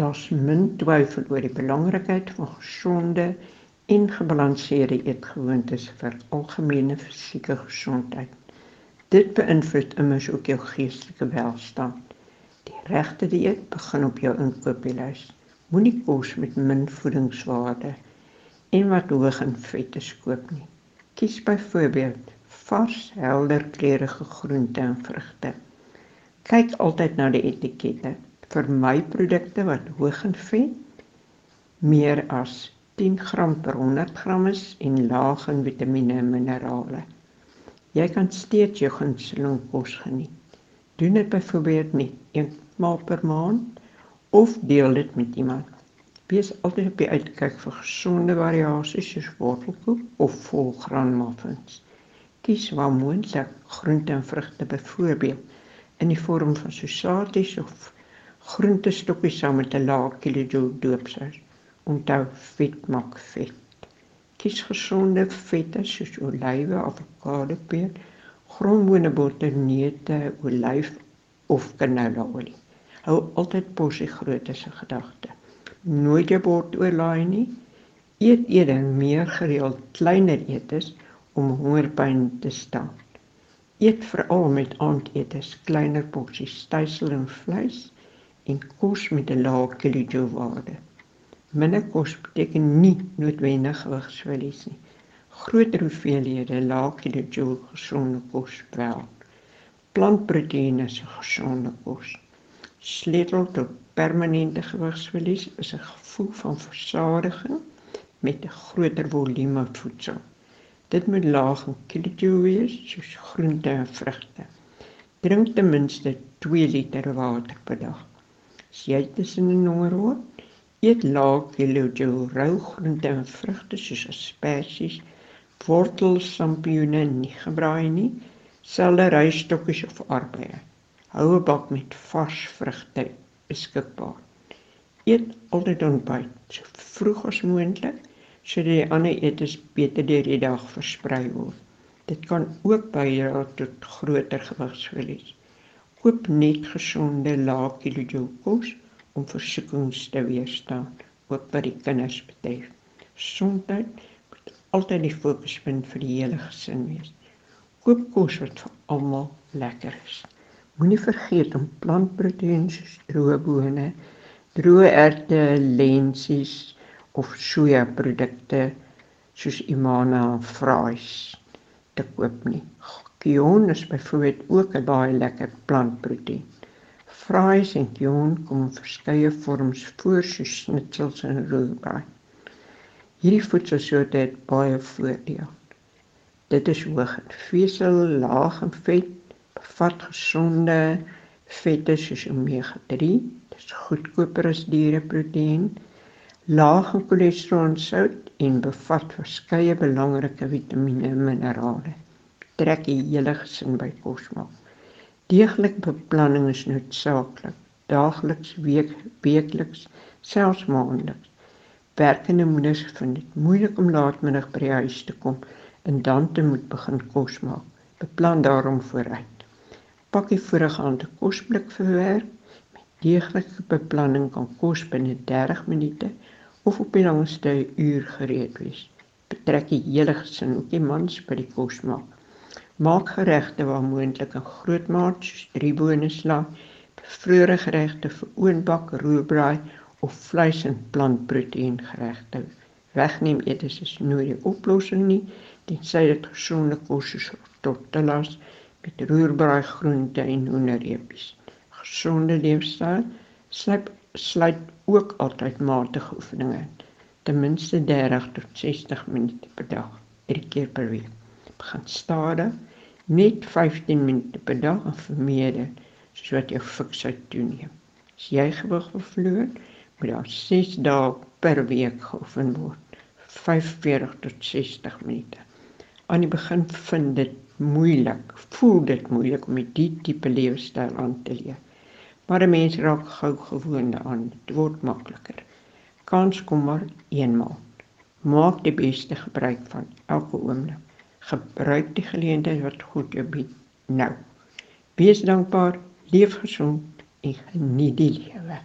Daar's min twyfel oor die belangrikheid van gesonde en gebalanseerde eetgewoontes vir algemene fisieke gesondheid. Dit beïnvloed immers ook jou geestelike welstand. Die regte dieet begin op jou inkopieslys. Moenie kos met min voedingswaarde en wat hoog in vette koop nie. Kies byvoorbeeld vars, helder kleurige groente en vrugte. Kyk altyd na die etikette. Vermy produkte wat hoog in vet, meer as 10 gram per 100 gram is en laag in vitamiene en minerale. Jy kan steeds jou gunsteling kos geniet. Doen dit byvoorbeeld net eenmaal per maand of deel dit met iemand. Wees altyd op die uitkyk vir gesonde variasies soos wortelkoek of volgraan muffins. Kies waar moontlik groente en vrugte byvoorbeeld in die vorm van sosaties of groentestokkies saam met 'n laag kilojoule doopsous. Onthou vet maak vet. Kies gesonde vette soos olywe, avokado, peer, grondbone, botter, neute, olyf of canola-olie. Hou altyd porsie grootte se gedagte. Nooit jou bord oorlaai nie. Eet eerder meer gereeld kleiner etes om hongerpyn te staan. Eet veral met aandetes kleiner porsies stysel en vleis en kos met 'n lae kilojoule waarde. Minder kos beteken nie noodwendig gewigsverlies nie. Groter hoeveelhede lae kilojoule gesonde kos wel. Plantproteïene is 'n gesonde kos. Sleutel tot permanente gewigsverlies is 'n gevoel van versadiging met 'n groter volume voedsel. Dit moet laag in kilojoule wees, soos groente en vrugte. Drink ten minste 2 liter water per dag. As jy tussen 'n honger word, eet laag kilojoule rou groente en vrugte soos asperges, wortels, sampioene nie gebraai nie, selderystokkies of aardbeie. Hou 'n bak met vars vrugte beskikbaar. Eet altyd ontbyt so vroeg as moontlik sodat die ander etes beter deur die dag versprei word. Dit kan ook bydra tot groter gewigsverlies. Koop net gesonde lae kilojoule kos om versoekings te weerstaan, ook wat die kinders betref. Gesondheid moet altyd die fokuspunt vir die hele gesin wees. Koop kos wat vir almal lekker is. Moenie vergeet om plantproteïene droë bone, droë erte, lensies of sojaprodukte soos Imana fries te koop nie. Kion is byvoorbeeld ook 'n baie lekker plantproteïen. Fries en kion kom in verskeie vorms voor soos schnitzels en rooibos. Hierdie voedselsoorte het baie voordele. Dit is hoog in vesel, laag in vet, bevat gesonde vette soos omega-3. Dit is goedkoper as diereproteïen laag in cholesterol en sout en bevat verskeie belangrike vitamiene en minerale. Trek die hele gesin by kos maak. Deeglike beplanning is noodsaaklik. Daagliks, week, weekliks, selfs maandeliks. Werkende moeders vind dit moeilik om laatmiddag by die huis te kom en dan te moet begin kos maak. Beplan daarom vooruit. Pak die voorgaande kosblik verwerk. Met deeglike beplanning kan kos binne 30 minute of op die langste uur gereed wees. Betrek die hele gesin, ook die mans by die kos maak. Maak geregte waar moontlik in groot maat, soos drie bone slaag, bevroore geregte vir oonbak, roerbraai of vleis en plantproteïen geregte. Wegneem etes is nooit die oplossing nie, tensy dit gesonde kos is tot te las met roerbraai groente en hoenderreepies. Gesonde leefstyl sluit sluit ook altyd matige oefeninge ten minste 30 tot 60 minute per dag drie keer per week. Begin stadig net 15 minute per dag en vermeerder soos wat jou fiksheid toeneem. As jy gewig wil verloor, moet daar 6 dae per week geoefen word. 45 tot 60 minute. Aan die begin vind dit moeilik, voel dit moeilik om die tipe leefstyl aan te leef maar 'n mens raak gou gewoond aan. Dit word makliker. Kans kom maar eenmaal. Maak die beste gebruik van elke oomblik. Gebruik die geleentheid wat God jou bied nou. Wees dankbaar, leef gesond en geniet die lewe.